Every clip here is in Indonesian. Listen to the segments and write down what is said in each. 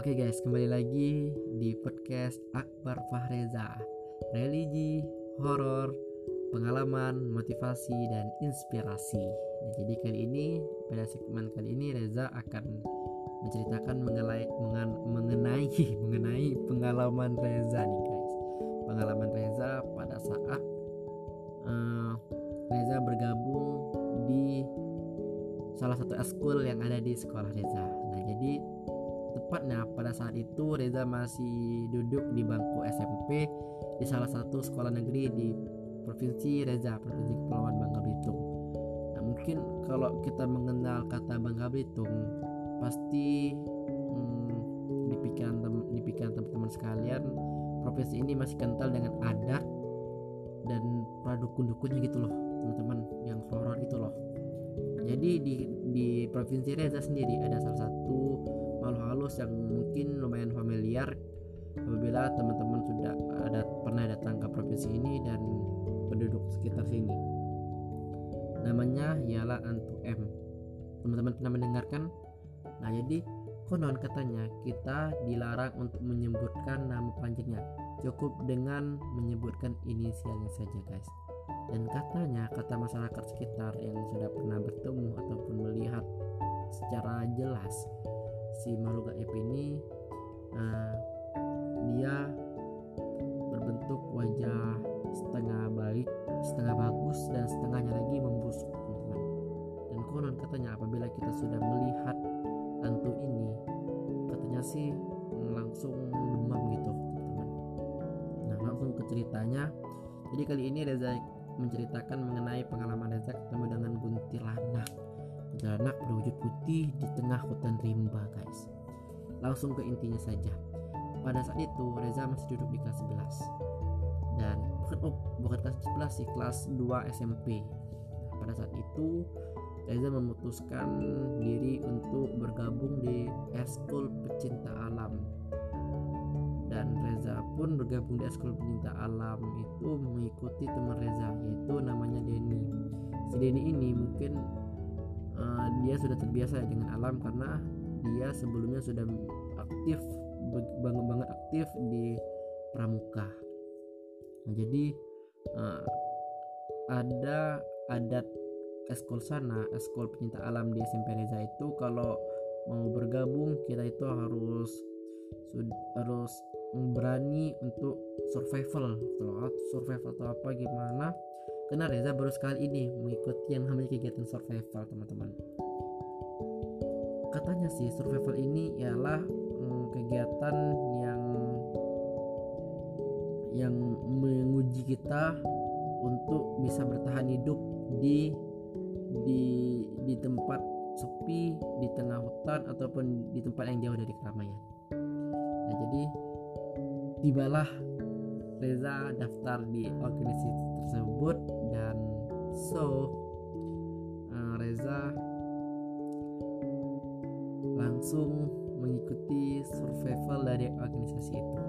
Oke guys, kembali lagi di podcast Akbar Fahreza. Religi, horor, pengalaman, motivasi, dan inspirasi. Nah, Jadi kali ini, pada segmen kali ini Reza akan menceritakan mengenai, mengenai, mengenai pengalaman Reza nih guys. Pengalaman Reza pada saat uh, Reza bergabung di salah satu eskul yang ada di sekolah Reza. Nah jadi Tepatnya pada saat itu Reza masih duduk di bangku SMP di salah satu sekolah negeri di Provinsi Reza, Provinsi Kepulauan Bangka Belitung. Nah, mungkin kalau kita mengenal kata Bangka Belitung, pasti hmm, di pikiran di pikiran teman-teman sekalian, provinsi ini masih kental dengan adat dan dukun-dukunnya gitu loh, teman-teman, yang horor itu loh. Jadi di di provinsi Reza sendiri ada salah satu makhluk halus yang mungkin lumayan familiar apabila teman-teman sudah ada pernah datang ke provinsi ini dan penduduk sekitar sini. Namanya ialah Antu M. Teman-teman pernah mendengarkan? Nah, jadi konon katanya kita dilarang untuk menyebutkan nama panjangnya. Cukup dengan menyebutkan inisialnya saja, guys. Dan katanya kata masyarakat sekitar yang sudah pernah bertemu ataupun melihat secara jelas si makhluk gaib ini putih di tengah hutan rimba guys. Langsung ke intinya saja. Pada saat itu Reza masih duduk di kelas 11 dan bukan oh, bukan kelas 11 sih kelas 2 SMP nah, pada saat itu Reza memutuskan diri untuk bergabung di eskul pecinta alam. Dan Reza pun bergabung di eskul pecinta alam itu mengikuti teman Reza yaitu namanya Denny. Si Denny ini mungkin uh, dia sudah terbiasa dengan alam karena dia sebelumnya sudah aktif banget banget aktif di pramuka. Nah, jadi uh, ada adat eskol sana eskol pencinta alam di SMP Reza itu kalau mau bergabung kita itu harus harus berani untuk survival atau survival atau apa gimana karena Reza baru sekali ini mengikuti yang namanya kegiatan survival teman-teman katanya sih survival ini ialah hmm, kegiatan yang yang menguji kita untuk bisa bertahan hidup di di di tempat sepi di tengah hutan ataupun di tempat yang jauh dari keramaian. Nah jadi tibalah Reza daftar di organisasi tersebut so uh, Reza langsung mengikuti survival dari organisasi itu.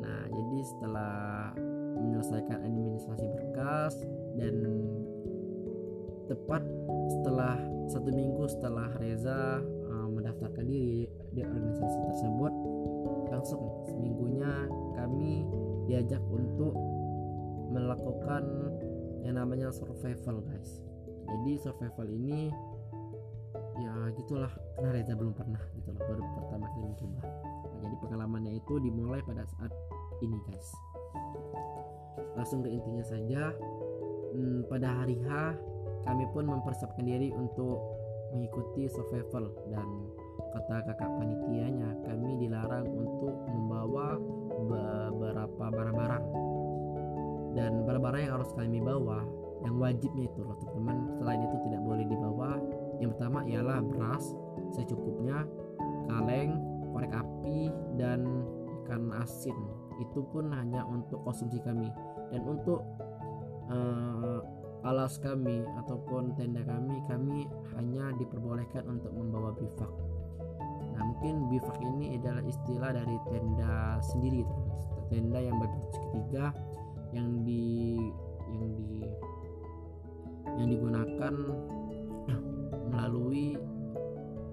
Nah, jadi setelah menyelesaikan administrasi berkas dan tepat setelah satu minggu setelah Reza uh, mendaftarkan diri di organisasi tersebut, langsung seminggunya kami diajak untuk melakukan yang namanya survival guys. Jadi survival ini ya gitulah. Karena Reza belum pernah gitu loh baru pertama kali mencoba. Nah, jadi pengalamannya itu dimulai pada saat ini guys. Langsung ke intinya saja. Hmm, pada hari H kami pun mempersiapkan diri untuk mengikuti survival. Dan kata kakak panitianya kami dilarang untuk membawa beberapa barang-barang dan barang-barang yang harus kami bawa yang wajibnya itu teman-teman. Selain itu tidak boleh dibawa. Yang pertama ialah beras secukupnya kaleng korek api dan ikan asin. Itu pun hanya untuk konsumsi kami. Dan untuk uh, alas kami ataupun tenda kami kami hanya diperbolehkan untuk membawa bivak. Nah mungkin bivak ini adalah istilah dari tenda sendiri tenda yang berbentuk segitiga yang di yang di yang digunakan melalui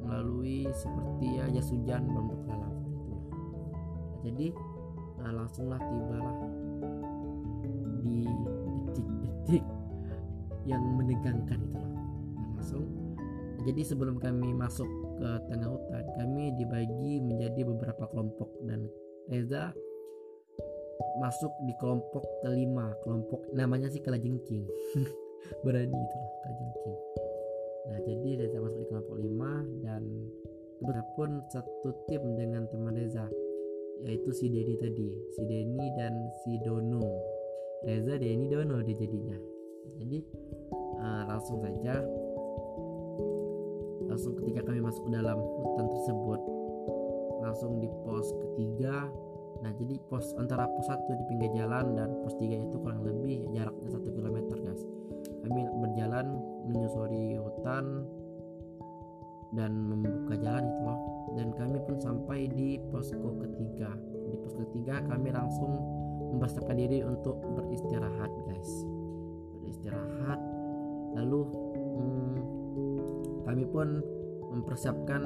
melalui seperti ya jas hujan berbentuk itu nah, jadi nah, langsunglah tibalah di detik-detik yang menegangkan itu loh nah, langsung. Jadi sebelum kami masuk ke tengah hutan kami dibagi menjadi beberapa kelompok dan Reza masuk di kelompok kelima kelompok namanya sih kelajengking berani itu loh kelajengking nah jadi Reza masuk di kelompok lima dan kebetulan pun satu tim dengan teman Reza yaitu si Denny tadi si Denny dan si Dono. Reza Denny Dono dia jadinya. Jadi uh, langsung saja langsung ketika kami masuk ke dalam hutan tersebut langsung di pos ketiga nah jadi pos antara pos satu di pinggir jalan dan pos tiga itu kurang lebih jaraknya satu kilometer guys. Kami berjalan menyusuri hutan dan membuka jalan itu loh dan kami pun sampai di posko ketiga. Di pos ketiga kami langsung mempersiapkan diri untuk beristirahat guys. Beristirahat. Lalu hmm, kami pun mempersiapkan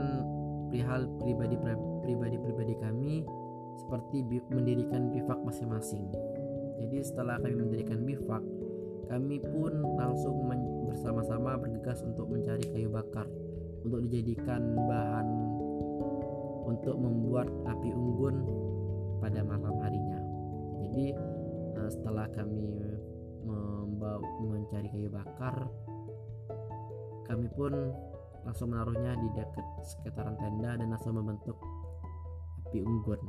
perihal pribadi pribadi pribadi kami seperti mendirikan bivak masing-masing. Jadi setelah kami mendirikan bivak, kami pun langsung bersama-sama bergegas untuk mencari kayu bakar untuk dijadikan bahan untuk membuat api unggun pada malam harinya. Jadi eh, setelah kami mencari kayu bakar, kami pun langsung menaruhnya di dekat sekitaran tenda dan langsung membentuk api unggun.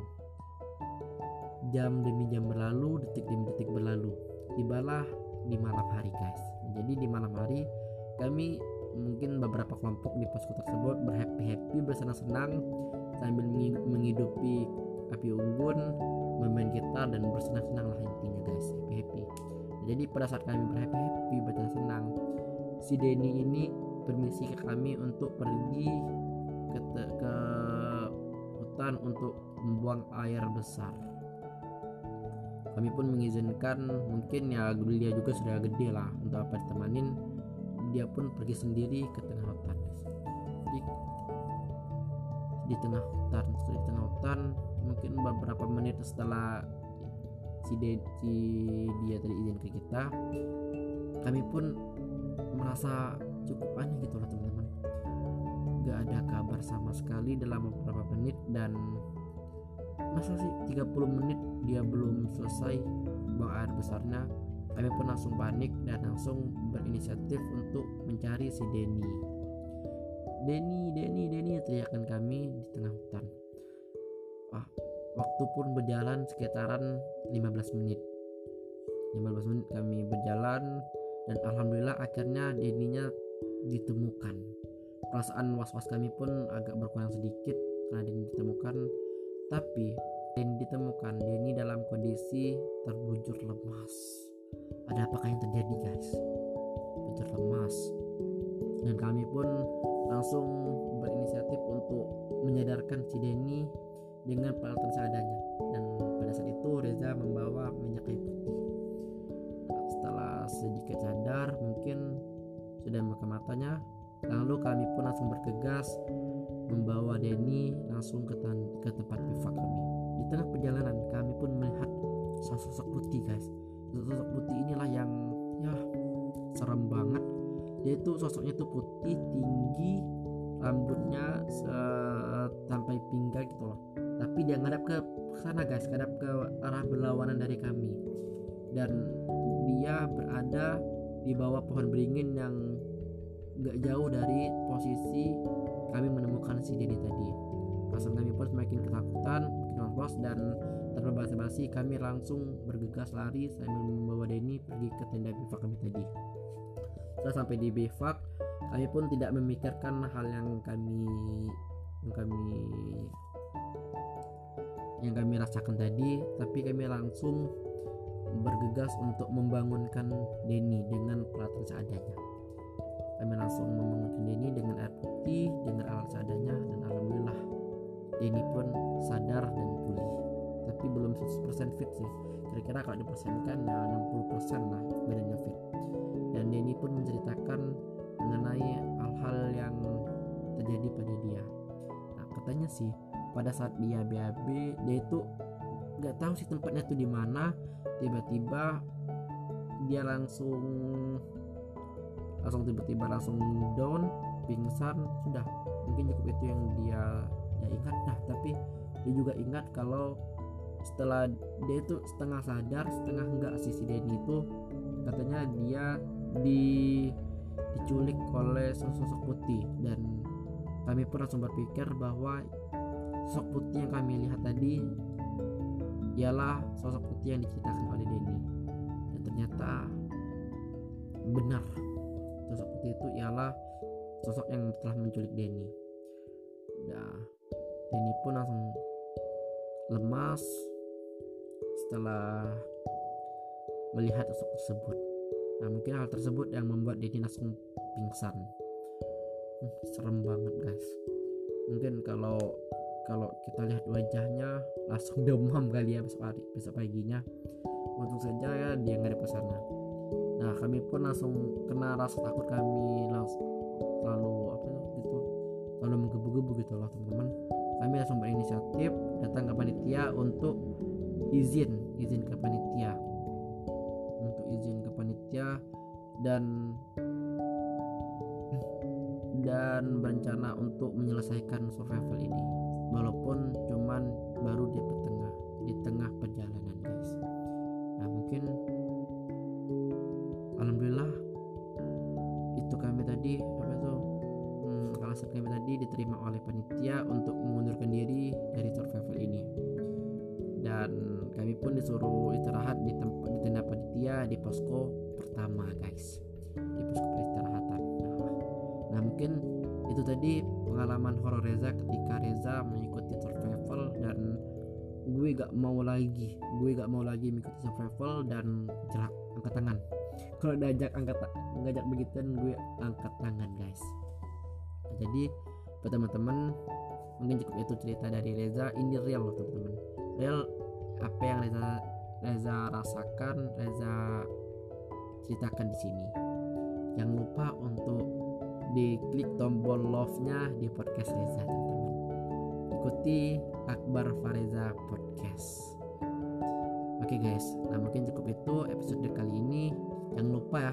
Jam demi jam berlalu, detik demi detik berlalu. Tibalah di malam hari, guys. Jadi di malam hari kami mungkin beberapa kelompok di posko tersebut berhappy-happy, bersenang-senang sambil menghidupi api unggun, bermain gitar dan bersenang-senang lah intinya guys, happy-happy. Jadi pada saat kami berhappy-happy, bersenang-senang, si Denny ini permisi ke kami untuk pergi ke, ke hutan untuk membuang air besar kami pun mengizinkan mungkin ya dia juga sudah gede lah. Untuk apa ditemanin dia pun pergi sendiri ke tengah hutan. Di, di tengah hutan di tengah hutan mungkin beberapa menit setelah si, de, si dia tadi izin ke kita kami pun merasa cukup aneh gitu loh teman-teman. Gak ada kabar sama sekali dalam beberapa menit dan masa sih 30 menit dia belum selesai buang air besarnya? Kami pun langsung panik dan langsung berinisiatif untuk mencari si Denny. Denny, Denny, Denny teriakan kami di tengah hutan. Wah, waktu pun berjalan sekitaran 15 menit. 15 menit kami berjalan dan alhamdulillah akhirnya Denny-nya ditemukan. Perasaan was-was kami pun agak berkurang sedikit karena Denny ditemukan tapi Denny ditemukan Denny dalam kondisi terbujur lemas. Ada apakah yang terjadi guys? Bujur lemas. Dan kami pun langsung berinisiatif untuk menyadarkan si Denny dengan peralatan seadanya. Dan pada saat itu Reza membawa minyak kayu putih. Setelah sedikit sadar mungkin sudah membuka matanya lalu kami pun langsung bergegas membawa Denny langsung ke, ke tempat bivak kami. Di tengah perjalanan kami pun melihat sosok putih guys. Sosok putih inilah yang ya serem banget. Yaitu sosoknya itu putih tinggi rambutnya sampai pinggang gitu loh. Tapi dia ngadap ke sana guys ngadap ke arah berlawanan dari kami. Dan dia berada di bawah pohon beringin yang gak jauh dari posisi was dan tanpa basa-basi kami langsung bergegas lari sambil membawa Denny pergi ke tenda bivak kami tadi. Setelah sampai di bivak, kami pun tidak memikirkan hal yang kami yang kami yang kami rasakan tadi, tapi kami langsung bergegas untuk membangunkan Denny dengan peralatan seadanya. Kami langsung membangunkan Denny dengan air putih, dengan alat seadanya, dan alhamdulillah Denny pun sadar dan pulih. Tapi belum 100% fit sih. Kira-kira kalau dipersenkan ya 60% lah badannya fit. Dan Denny pun menceritakan mengenai hal-hal yang terjadi pada dia katanya sih pada saat dia BAB dia itu nggak tahu sih tempatnya tuh di mana tiba-tiba dia langsung langsung tiba-tiba langsung down pingsan sudah mungkin cukup itu yang dia dia ingat. Dah tapi dia juga ingat kalau setelah dia itu setengah sadar setengah enggak sih si Denny itu katanya dia di diculik oleh sosok putih. Dan kami pun langsung berpikir bahwa sosok putih yang kami lihat tadi ialah sosok putih yang diceritakan oleh Denny. Dan ternyata benar sosok putih itu ialah sosok yang telah menculik Denny. Nah Denny pun langsung lemas setelah melihat sosok tersebut. Nah mungkin hal tersebut yang membuat Denny langsung pingsan. Hmm, serem banget guys. Mungkin kalau kalau kita lihat wajahnya langsung demam kali ya besok hari besok paginya. Untung saja ya dia nggak ada ke sana. Nah kami pun langsung kena rasa takut kami langsung lalu apa gitu. Lalu menggebu-gebu gitu loh teman-teman kami langsung berinisiatif datang ke panitia untuk izin izin ke panitia. Untuk izin ke panitia dan dan berencana untuk menyelesaikan survival ini. Walaupun cuman baru di tengah diterima oleh panitia untuk mengundurkan diri dari survival ini. Dan kami pun disuruh istirahat di tempat di tenda panitia di posko pertama guys. Di posko peristirahatan. Nah, nah mungkin itu tadi pengalaman horor Reza ketika Reza mengikuti survival dan gue gak mau lagi gue gak mau lagi mengikuti survival dan jerak angkat tangan. Kalau diajak angkat ngajak begituan gue angkat tangan guys. Nah, jadi buat teman-teman mungkin cukup itu cerita dari Reza. Ini real loh teman-teman. Real apa yang Reza Reza rasakan Reza ceritakan di sini. Jangan lupa untuk di klik tombol love-nya di podcast Reza teman-teman. Ikuti Akbar Fareza Podcast. Oke guys, nah mungkin cukup itu episode kali ini. Jangan lupa ya,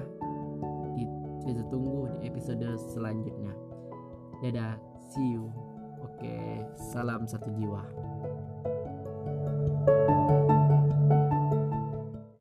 tunggu di episode selanjutnya. Dadah, see you. Oke, salam satu jiwa. thank you